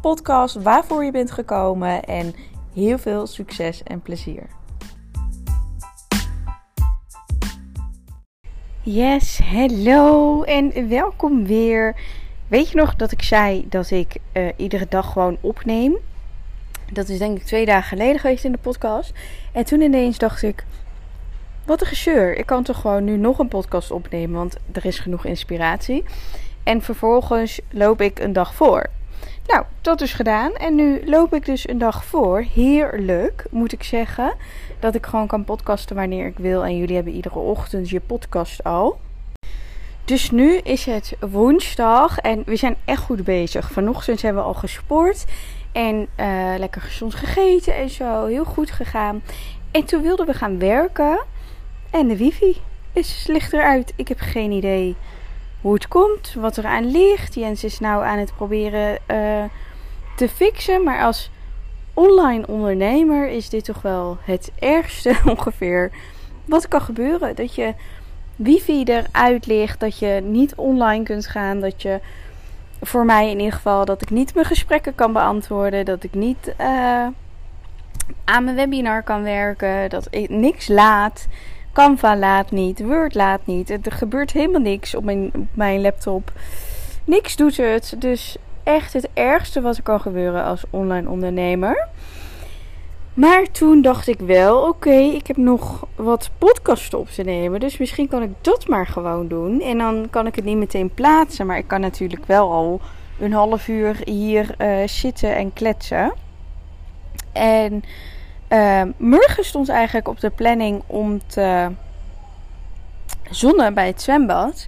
podcast waarvoor je bent gekomen en heel veel succes en plezier. Yes, hello en welkom weer. Weet je nog dat ik zei dat ik uh, iedere dag gewoon opneem? Dat is denk ik twee dagen geleden geweest in de podcast. En toen ineens dacht ik, wat een gezeur. Ik kan toch gewoon nu nog een podcast opnemen, want er is genoeg inspiratie. En vervolgens loop ik een dag voor. Nou, dat is gedaan. En nu loop ik dus een dag voor. Heerlijk, moet ik zeggen. Dat ik gewoon kan podcasten wanneer ik wil. En jullie hebben iedere ochtend je podcast al. Dus nu is het woensdag en we zijn echt goed bezig. Vanochtend hebben we al gesport en uh, lekker gezond gegeten en zo. Heel goed gegaan. En toen wilden we gaan werken en de wifi is, ligt eruit. Ik heb geen idee hoe het komt, wat er aan ligt. Jens is nou aan het proberen uh, te fixen. Maar als online ondernemer is dit toch wel het ergste ongeveer wat kan gebeuren. Dat je wifi eruit ligt, dat je niet online kunt gaan, dat je voor mij in ieder geval dat ik niet mijn gesprekken kan beantwoorden, dat ik niet uh, aan mijn webinar kan werken, dat ik niks laat. Canva laat niet, Word laat niet. Er gebeurt helemaal niks op mijn, op mijn laptop. Niks doet het. Dus echt het ergste wat er kan gebeuren als online ondernemer. Maar toen dacht ik wel, oké, ik heb nog wat podcasten op te nemen. Dus misschien kan ik dat maar gewoon doen. En dan kan ik het niet meteen plaatsen. Maar ik kan natuurlijk wel al een half uur hier uh, zitten en kletsen. En uh, morgen stond eigenlijk op de planning om te zonnen bij het zwembad.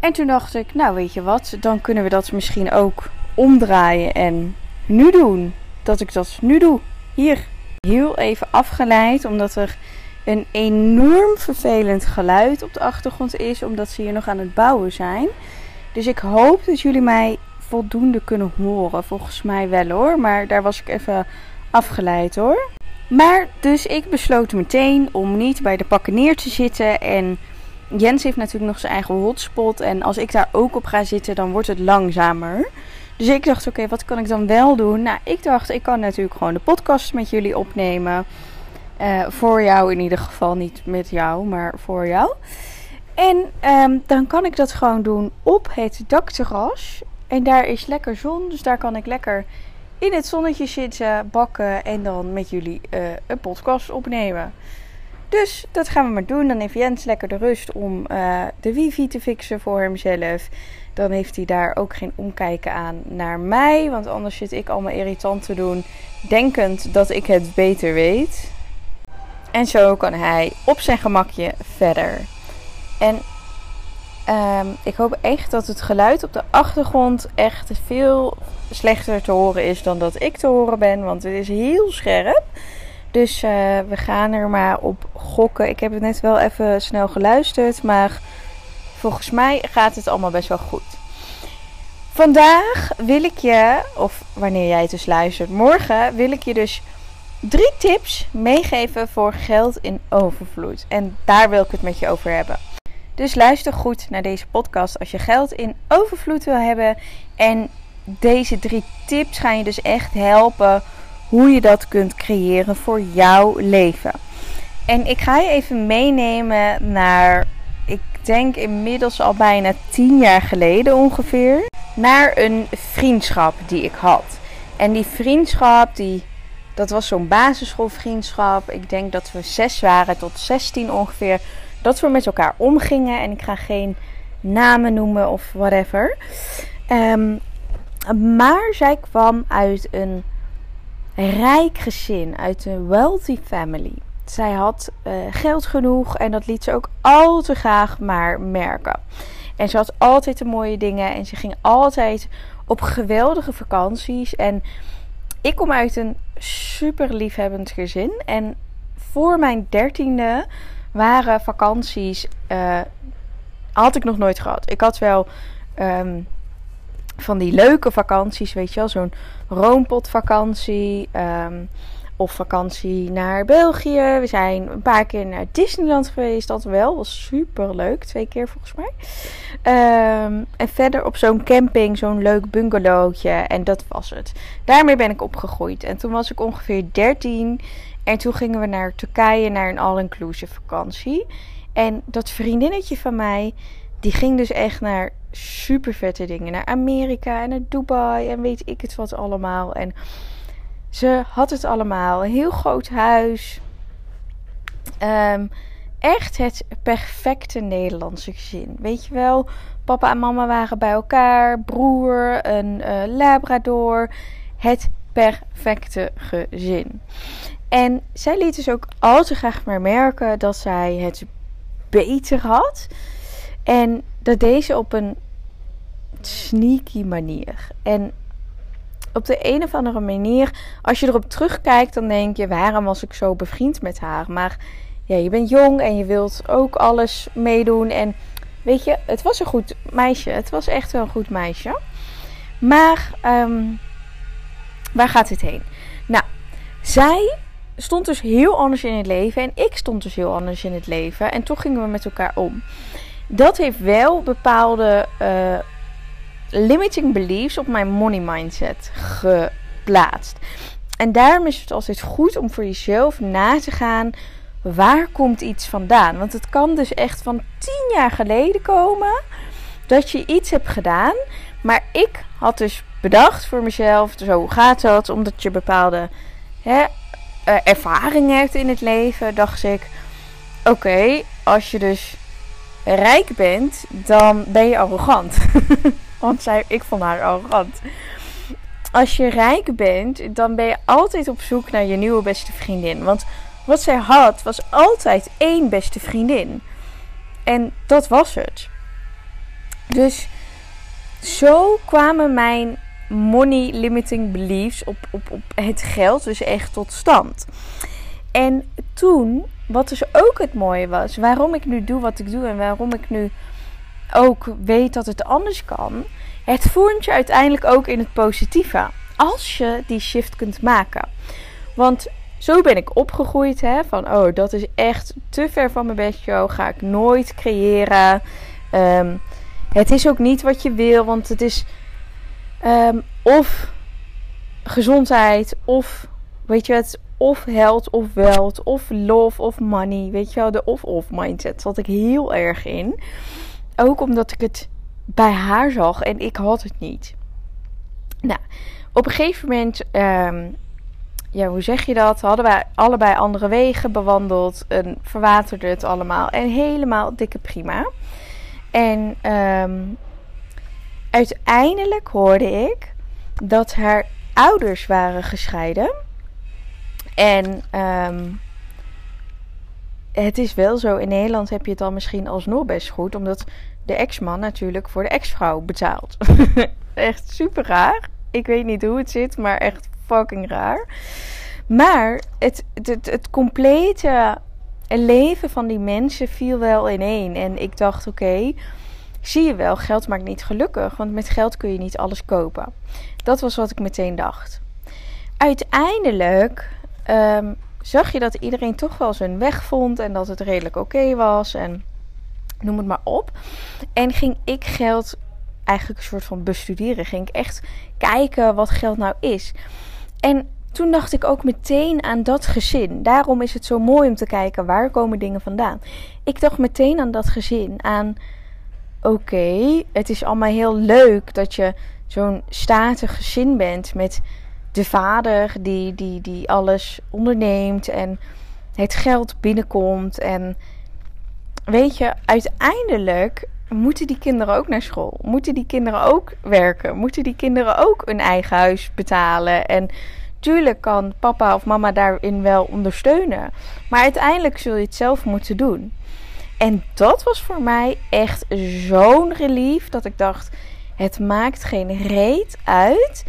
En toen dacht ik, nou weet je wat, dan kunnen we dat misschien ook omdraaien en nu doen. Dat ik dat nu doe. Hier. Heel even afgeleid, omdat er een enorm vervelend geluid op de achtergrond is, omdat ze hier nog aan het bouwen zijn. Dus ik hoop dat jullie mij voldoende kunnen horen. Volgens mij wel hoor, maar daar was ik even afgeleid hoor. Maar dus ik besloot meteen om niet bij de pakken neer te zitten. En Jens heeft natuurlijk nog zijn eigen hotspot. En als ik daar ook op ga zitten, dan wordt het langzamer. Dus ik dacht, oké, wat kan ik dan wel doen? Nou, ik dacht, ik kan natuurlijk gewoon de podcast met jullie opnemen. Uh, voor jou in ieder geval, niet met jou, maar voor jou. En um, dan kan ik dat gewoon doen op het dakterras. En daar is lekker zon, dus daar kan ik lekker in het zonnetje zitten, bakken en dan met jullie uh, een podcast opnemen. Dus dat gaan we maar doen. Dan heeft Jens lekker de rust om uh, de wifi te fixen voor hemzelf. Dan heeft hij daar ook geen omkijken aan naar mij. Want anders zit ik allemaal irritant te doen. Denkend dat ik het beter weet. En zo kan hij op zijn gemakje verder. En um, ik hoop echt dat het geluid op de achtergrond echt veel slechter te horen is dan dat ik te horen ben. Want het is heel scherp. Dus uh, we gaan er maar op gokken. Ik heb het net wel even snel geluisterd. Maar volgens mij gaat het allemaal best wel goed. Vandaag wil ik je, of wanneer jij het dus luistert, morgen wil ik je dus drie tips meegeven voor geld in overvloed. En daar wil ik het met je over hebben. Dus luister goed naar deze podcast als je geld in overvloed wil hebben. En deze drie tips gaan je dus echt helpen hoe je dat kunt creëren voor jouw leven. En ik ga je even meenemen naar, ik denk inmiddels al bijna tien jaar geleden ongeveer, naar een vriendschap die ik had. En die vriendschap, die, dat was zo'n basisschoolvriendschap. Ik denk dat we zes waren tot 16 ongeveer. Dat we met elkaar omgingen. En ik ga geen namen noemen of whatever. Um, maar zij kwam uit een rijk gezin, uit een wealthy family. Zij had uh, geld genoeg en dat liet ze ook al te graag maar merken. En ze had altijd de mooie dingen en ze ging altijd op geweldige vakanties. En ik kom uit een super liefhebbend gezin. En voor mijn dertiende waren vakanties. Uh, had ik nog nooit gehad. Ik had wel um, van die leuke vakanties, weet je wel. Zo'n roompotvakantie. Um, of vakantie naar België. We zijn een paar keer naar Disneyland geweest. Dat wel. Was super leuk. Twee keer volgens mij. Um, en verder op zo'n camping. Zo'n leuk bungalowtje. En dat was het. Daarmee ben ik opgegroeid. En toen was ik ongeveer 13. En toen gingen we naar Turkije. Naar een all-inclusive vakantie. En dat vriendinnetje van mij. Die ging dus echt naar super vette dingen. Naar Amerika en naar Dubai. En weet ik het wat allemaal. En ze had het allemaal. Een heel groot huis. Um, echt het perfecte Nederlandse gezin. Weet je wel, papa en mama waren bij elkaar. Broer, een uh, labrador. Het perfecte gezin. En zij liet dus ook al te graag maar merken dat zij het beter had. En dat deed ze op een sneaky manier. En op de een of andere manier, als je erop terugkijkt, dan denk je: waarom was ik zo bevriend met haar? Maar ja, je bent jong en je wilt ook alles meedoen. En weet je, het was een goed meisje. Het was echt wel een goed meisje. Maar um, waar gaat dit heen? Nou, zij stond dus heel anders in het leven en ik stond dus heel anders in het leven. En toch gingen we met elkaar om. Dat heeft wel bepaalde uh, limiting beliefs op mijn money mindset geplaatst. En daarom is het altijd goed om voor jezelf na te gaan. Waar komt iets vandaan? Want het kan dus echt van tien jaar geleden komen dat je iets hebt gedaan. Maar ik had dus bedacht voor mezelf, zo gaat dat, omdat je bepaalde hè, uh, ervaring hebt in het leven, dacht ik: oké, als je dus rijk bent, dan ben je arrogant. Want zij, ik vond haar arrogant. Als je rijk bent, dan ben je altijd op zoek naar je nieuwe beste vriendin. Want wat zij had, was altijd één beste vriendin. En dat was het. Dus zo kwamen mijn money limiting beliefs op, op, op het geld dus echt tot stand. En toen, wat dus ook het mooie was, waarom ik nu doe wat ik doe en waarom ik nu ook weet dat het anders kan, het voert je uiteindelijk ook in het positieve. Als je die shift kunt maken. Want zo ben ik opgegroeid. Hè, van oh, dat is echt te ver van mijn bedshow. Ga ik nooit creëren. Um, het is ook niet wat je wil. Want het is um, of gezondheid. Of weet je het. Of health of wealth. Of love of money. Weet je wel. De of-of mindset zat ik heel erg in. Ook omdat ik het bij haar zag en ik had het niet. Nou, op een gegeven moment, um, ja, hoe zeg je dat? Hadden wij allebei andere wegen bewandeld en verwaterde het allemaal. En helemaal dikke prima. En um, uiteindelijk hoorde ik dat haar ouders waren gescheiden. En um, het is wel zo, in Nederland heb je het dan misschien alsnog best goed, omdat de ex-man natuurlijk voor de ex-vrouw betaalt. echt super raar. Ik weet niet hoe het zit, maar echt fucking raar. Maar het, het, het, complete leven van die mensen viel wel ineen. En ik dacht, oké, zie je wel, geld maakt niet gelukkig. Want met geld kun je niet alles kopen. Dat was wat ik meteen dacht. Uiteindelijk um, zag je dat iedereen toch wel zijn weg vond. En dat het redelijk oké was. En noem het maar op. En ging ik geld eigenlijk een soort van bestuderen. Ging ik echt kijken wat geld nou is. En toen dacht ik ook meteen aan dat gezin. Daarom is het zo mooi om te kijken waar komen dingen vandaan. Ik dacht meteen aan dat gezin. Aan oké, het is allemaal heel leuk dat je zo'n statig gezin bent met de vader die, die, die alles onderneemt en het geld binnenkomt en weet je, uiteindelijk moeten die kinderen ook naar school. Moeten die kinderen ook werken. Moeten die kinderen ook een eigen huis betalen. En tuurlijk kan papa of mama daarin wel ondersteunen. Maar uiteindelijk zul je het zelf moeten doen. En dat was voor mij echt zo'n relief dat ik dacht: het maakt geen reet uit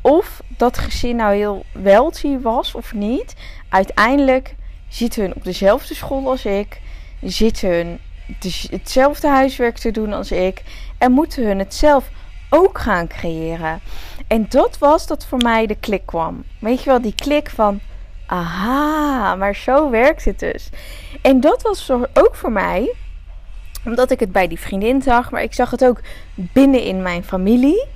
of dat gezin nou heel wealthy was of niet, uiteindelijk zitten hun op dezelfde school als ik, zitten hun hetzelfde huiswerk te doen als ik en moeten hun het zelf ook gaan creëren. En dat was dat voor mij de klik kwam. Weet je wel, die klik van aha, maar zo werkt het dus. En dat was ook voor mij, omdat ik het bij die vriendin zag, maar ik zag het ook binnen in mijn familie.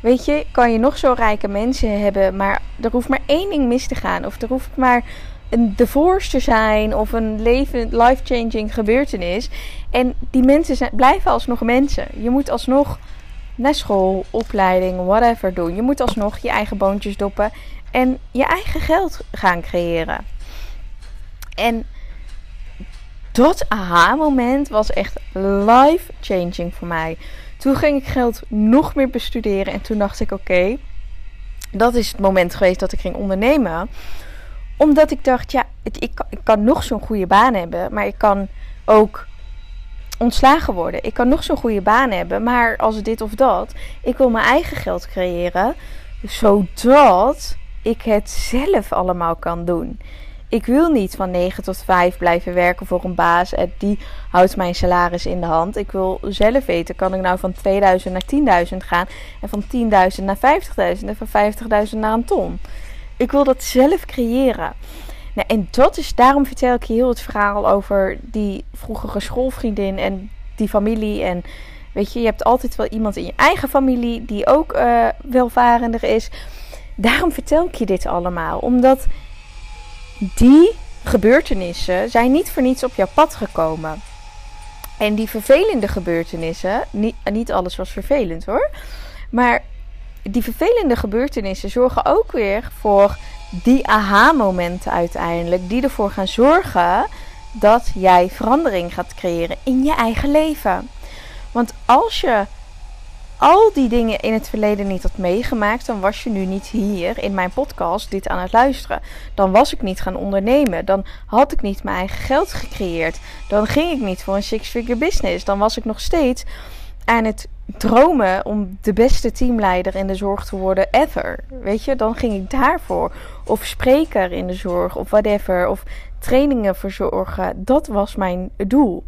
Weet je, kan je nog zo rijke mensen hebben, maar er hoeft maar één ding mis te gaan. Of er hoeft maar een divorce te zijn of een life-changing gebeurtenis. En die mensen zijn, blijven alsnog mensen. Je moet alsnog naar school, opleiding, whatever doen. Je moet alsnog je eigen boontjes doppen en je eigen geld gaan creëren. En dat aha-moment was echt life-changing voor mij. Toen ging ik geld nog meer bestuderen en toen dacht ik: oké, dat is het moment geweest dat ik ging ondernemen. Omdat ik dacht: ja, ik, kan, ik kan nog zo'n goede baan hebben, maar ik kan ook ontslagen worden. Ik kan nog zo'n goede baan hebben, maar als dit of dat, ik wil mijn eigen geld creëren, zodat ik het zelf allemaal kan doen. Ik wil niet van 9 tot 5 blijven werken voor een baas en die houdt mijn salaris in de hand. Ik wil zelf weten, kan ik nou van 2000 naar 10.000 gaan en van 10.000 naar 50.000 en van 50.000 naar een ton. Ik wil dat zelf creëren. Nou, en dat is, daarom vertel ik je heel het verhaal over die vroegere schoolvriendin en die familie. En weet je, je hebt altijd wel iemand in je eigen familie die ook uh, welvarender is. Daarom vertel ik je dit allemaal. Omdat die gebeurtenissen zijn niet voor niets op jouw pad gekomen. En die vervelende gebeurtenissen, niet, niet alles was vervelend hoor. Maar die vervelende gebeurtenissen zorgen ook weer voor die aha-momenten uiteindelijk, die ervoor gaan zorgen dat jij verandering gaat creëren in je eigen leven. Want als je al die dingen in het verleden niet had meegemaakt, dan was je nu niet hier in mijn podcast dit aan het luisteren. Dan was ik niet gaan ondernemen. Dan had ik niet mijn eigen geld gecreëerd. Dan ging ik niet voor een six-figure business. Dan was ik nog steeds aan het dromen om de beste teamleider in de zorg te worden ever. Weet je, dan ging ik daarvoor. Of spreker in de zorg of whatever. Of trainingen verzorgen. Dat was mijn doel.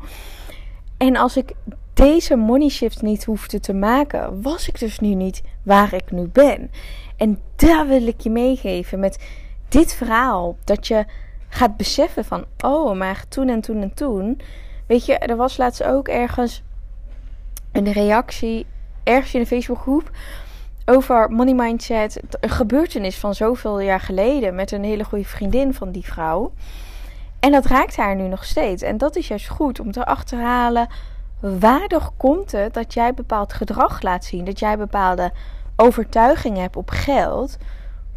En als ik deze money shift niet hoefde te maken, was ik dus nu niet waar ik nu ben. En daar wil ik je meegeven met dit verhaal. Dat je gaat beseffen van, oh, maar toen en toen en toen. Weet je, er was laatst ook ergens een reactie, ergens in een Facebookgroep, over money mindset. Een gebeurtenis van zoveel jaar geleden met een hele goede vriendin van die vrouw. En dat raakt haar nu nog steeds. En dat is juist goed om te achterhalen Waardoor komt het dat jij bepaald gedrag laat zien? Dat jij bepaalde overtuigingen hebt op geld?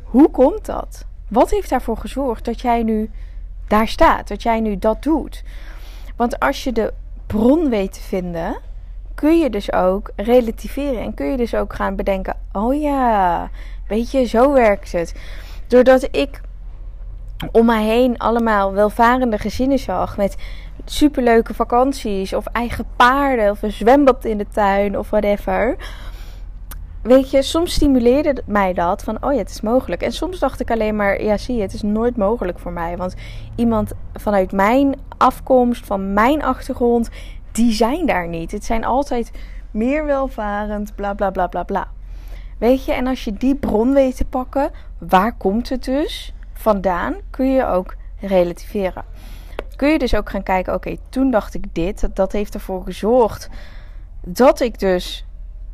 Hoe komt dat? Wat heeft daarvoor gezorgd dat jij nu daar staat? Dat jij nu dat doet? Want als je de bron weet te vinden, kun je dus ook relativeren. En kun je dus ook gaan bedenken: oh ja, weet je, zo werkt het. Doordat ik om mij heen allemaal welvarende gezinnen zag met superleuke vakanties of eigen paarden of een zwembad in de tuin of whatever. Weet je, soms stimuleerde mij dat van, oh ja, het is mogelijk. En soms dacht ik alleen maar, ja, zie je, het is nooit mogelijk voor mij. Want iemand vanuit mijn afkomst, van mijn achtergrond, die zijn daar niet. Het zijn altijd meer welvarend, bla bla bla bla bla. Weet je, en als je die bron weet te pakken, waar komt het dus vandaan, kun je ook relativeren kun je dus ook gaan kijken: oké, toen dacht ik dit. Dat heeft ervoor gezorgd dat ik dus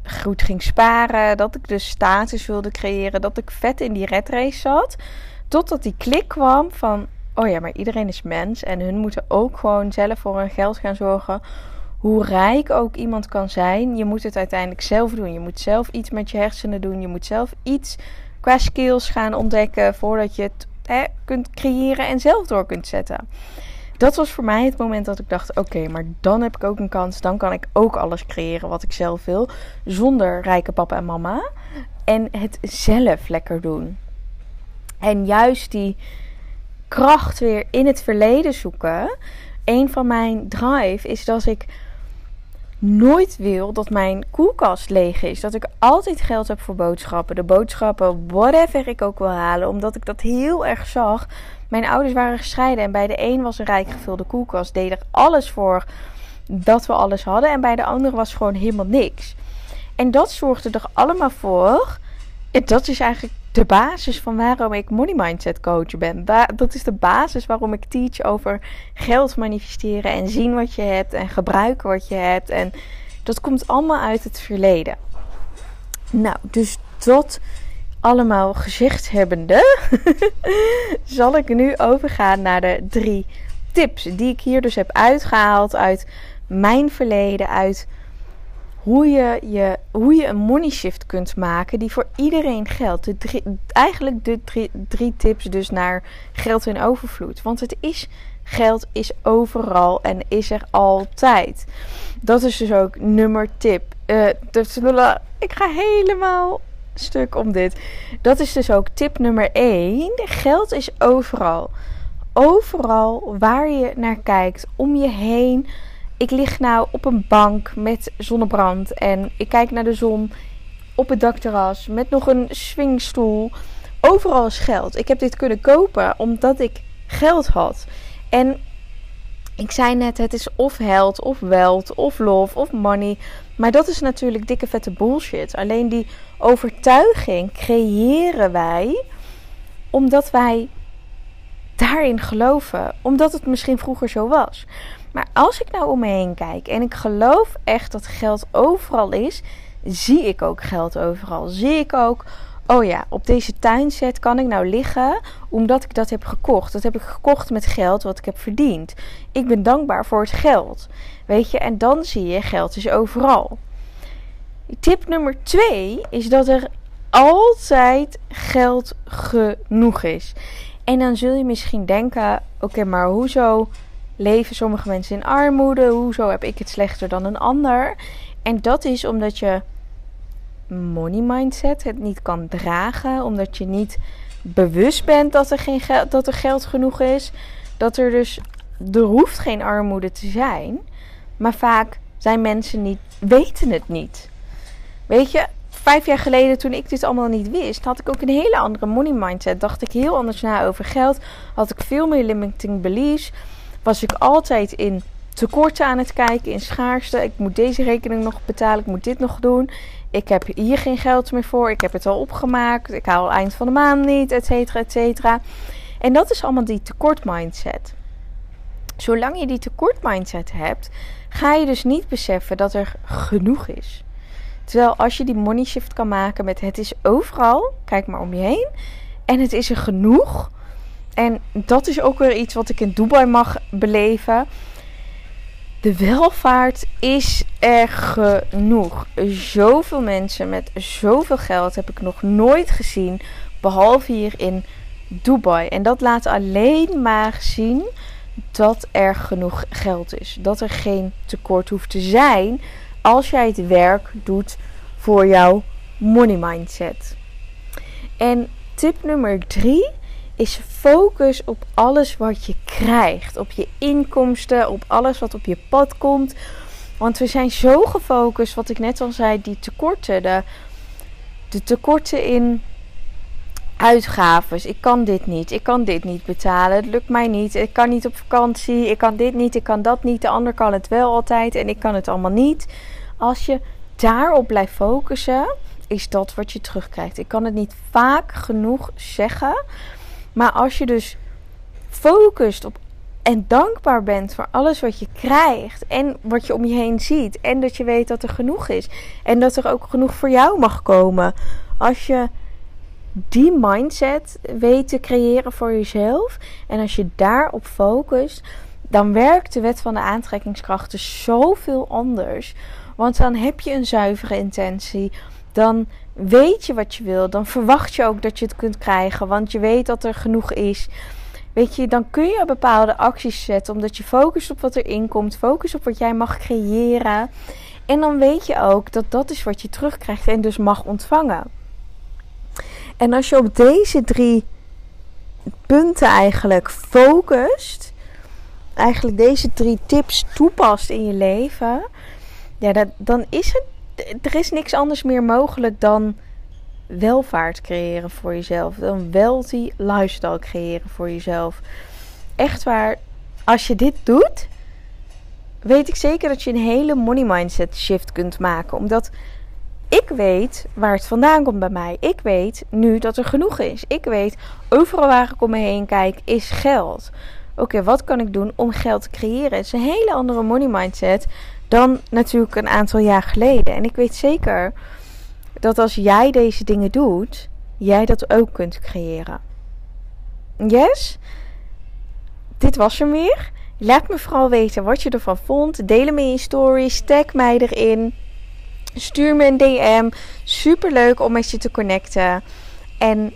goed ging sparen. Dat ik dus status wilde creëren. Dat ik vet in die red race zat. Totdat die klik kwam van: oh ja, maar iedereen is mens. En hun moeten ook gewoon zelf voor hun geld gaan zorgen. Hoe rijk ook iemand kan zijn, je moet het uiteindelijk zelf doen. Je moet zelf iets met je hersenen doen. Je moet zelf iets qua skills gaan ontdekken voordat je het hè, kunt creëren en zelf door kunt zetten dat was voor mij het moment dat ik dacht: oké, maar dan heb ik ook een kans. Dan kan ik ook alles creëren wat ik zelf wil. Zonder rijke papa en mama. En het zelf lekker doen. En juist die kracht weer in het verleden zoeken. Een van mijn drive is dat ik nooit wil dat mijn koelkast leeg is. Dat ik altijd geld heb voor boodschappen. De boodschappen, whatever ik ook wil halen. Omdat ik dat heel erg zag. Mijn ouders waren gescheiden en bij de een was een rijk gevulde koelkast. Deed er alles voor dat we alles hadden. En bij de andere was gewoon helemaal niks. En dat zorgde er allemaal voor. Dat is eigenlijk de basis van waarom ik money mindset coach ben. Dat is de basis waarom ik teach over geld manifesteren en zien wat je hebt en gebruiken wat je hebt. En dat komt allemaal uit het verleden. Nou, dus dat allemaal gezegd hebbende, zal ik nu overgaan naar de drie tips die ik hier dus heb uitgehaald uit mijn verleden, uit hoe je, je, hoe je een money shift kunt maken die voor iedereen geldt. De eigenlijk de drie, drie tips dus naar geld in overvloed. Want het is geld is overal en is er altijd. Dat is dus ook nummer tip. Uh, ik ga helemaal stuk om dit. Dat is dus ook tip nummer 1. Geld is overal. Overal waar je naar kijkt, om je heen ik lig nou op een bank met zonnebrand en ik kijk naar de zon op het dakterras met nog een swingstoel. Overal is geld. Ik heb dit kunnen kopen omdat ik geld had. En ik zei net, het is of held, of wealth, of love, of money. Maar dat is natuurlijk dikke vette bullshit. Alleen die overtuiging creëren wij omdat wij daarin geloven. Omdat het misschien vroeger zo was. Maar als ik nou om me heen kijk en ik geloof echt dat geld overal is, zie ik ook geld overal. Zie ik ook, oh ja, op deze tuinset kan ik nou liggen omdat ik dat heb gekocht. Dat heb ik gekocht met geld wat ik heb verdiend. Ik ben dankbaar voor het geld. Weet je, en dan zie je geld is overal. Tip nummer twee is dat er altijd geld genoeg is. En dan zul je misschien denken: oké, maar hoezo leven sommige mensen in armoede? Hoezo heb ik het slechter dan een ander? En dat is omdat je money mindset het niet kan dragen, omdat je niet bewust bent dat er, geen geld, dat er geld genoeg is. Dat er dus, er hoeft geen armoede te zijn. Maar vaak zijn mensen niet, weten het niet. Weet je, vijf jaar geleden toen ik dit allemaal niet wist, had ik ook een hele andere money mindset. Dacht ik heel anders na over geld. Had ik veel meer limiting beliefs was ik altijd in tekorten aan het kijken, in schaarste. Ik moet deze rekening nog betalen, ik moet dit nog doen. Ik heb hier geen geld meer voor, ik heb het al opgemaakt, ik haal eind van de maand niet, et cetera, et cetera. En dat is allemaal die tekort mindset. Zolang je die tekort mindset hebt, ga je dus niet beseffen dat er genoeg is. Terwijl als je die money shift kan maken met het is overal, kijk maar om je heen, en het is er genoeg, en dat is ook weer iets wat ik in Dubai mag beleven. De welvaart is er genoeg. Zoveel mensen met zoveel geld heb ik nog nooit gezien. Behalve hier in Dubai. En dat laat alleen maar zien dat er genoeg geld is. Dat er geen tekort hoeft te zijn als jij het werk doet voor jouw money mindset. En tip nummer drie is focus op alles wat je krijgt. Op je inkomsten, op alles wat op je pad komt. Want we zijn zo gefocust, wat ik net al zei, die tekorten. De, de tekorten in uitgaves. Ik kan dit niet. Ik kan dit niet betalen. Het lukt mij niet. Ik kan niet op vakantie. Ik kan dit niet. Ik kan dat niet. De ander kan het wel altijd. En ik kan het allemaal niet. Als je daarop blijft focussen, is dat wat je terugkrijgt. Ik kan het niet vaak genoeg zeggen. Maar als je dus focust op en dankbaar bent voor alles wat je krijgt en wat je om je heen ziet en dat je weet dat er genoeg is en dat er ook genoeg voor jou mag komen. Als je die mindset weet te creëren voor jezelf en als je daarop focust, dan werkt de wet van de aantrekkingskrachten zoveel anders. Want dan heb je een zuivere intentie. Dan weet je wat je wil, dan verwacht je ook dat je het kunt krijgen, want je weet dat er genoeg is. Weet je, dan kun je bepaalde acties zetten omdat je focust op wat erin komt, focus op wat jij mag creëren. En dan weet je ook dat dat is wat je terugkrijgt en dus mag ontvangen. En als je op deze drie punten eigenlijk focust, eigenlijk deze drie tips toepast in je leven, ja, dan is het. Er is niks anders meer mogelijk dan welvaart creëren voor jezelf. Dan wealthy lifestyle creëren voor jezelf. Echt waar, als je dit doet, weet ik zeker dat je een hele money mindset shift kunt maken. Omdat ik weet waar het vandaan komt bij mij. Ik weet nu dat er genoeg is. Ik weet, overal waar ik om me heen kijk, is geld. Oké, wat kan ik doen om geld te creëren? Het is een hele andere money mindset dan natuurlijk een aantal jaar geleden. En ik weet zeker dat als jij deze dingen doet, jij dat ook kunt creëren. Yes? Dit was hem weer. Laat me vooral weten wat je ervan vond. Deel hem in je stories. Tag mij erin. Stuur me een DM. Super leuk om met je te connecten. En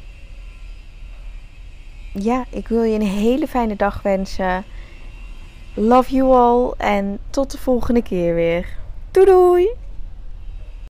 ja, ik wil je een hele fijne dag wensen. Love you all en tot de volgende keer weer. Doei doei!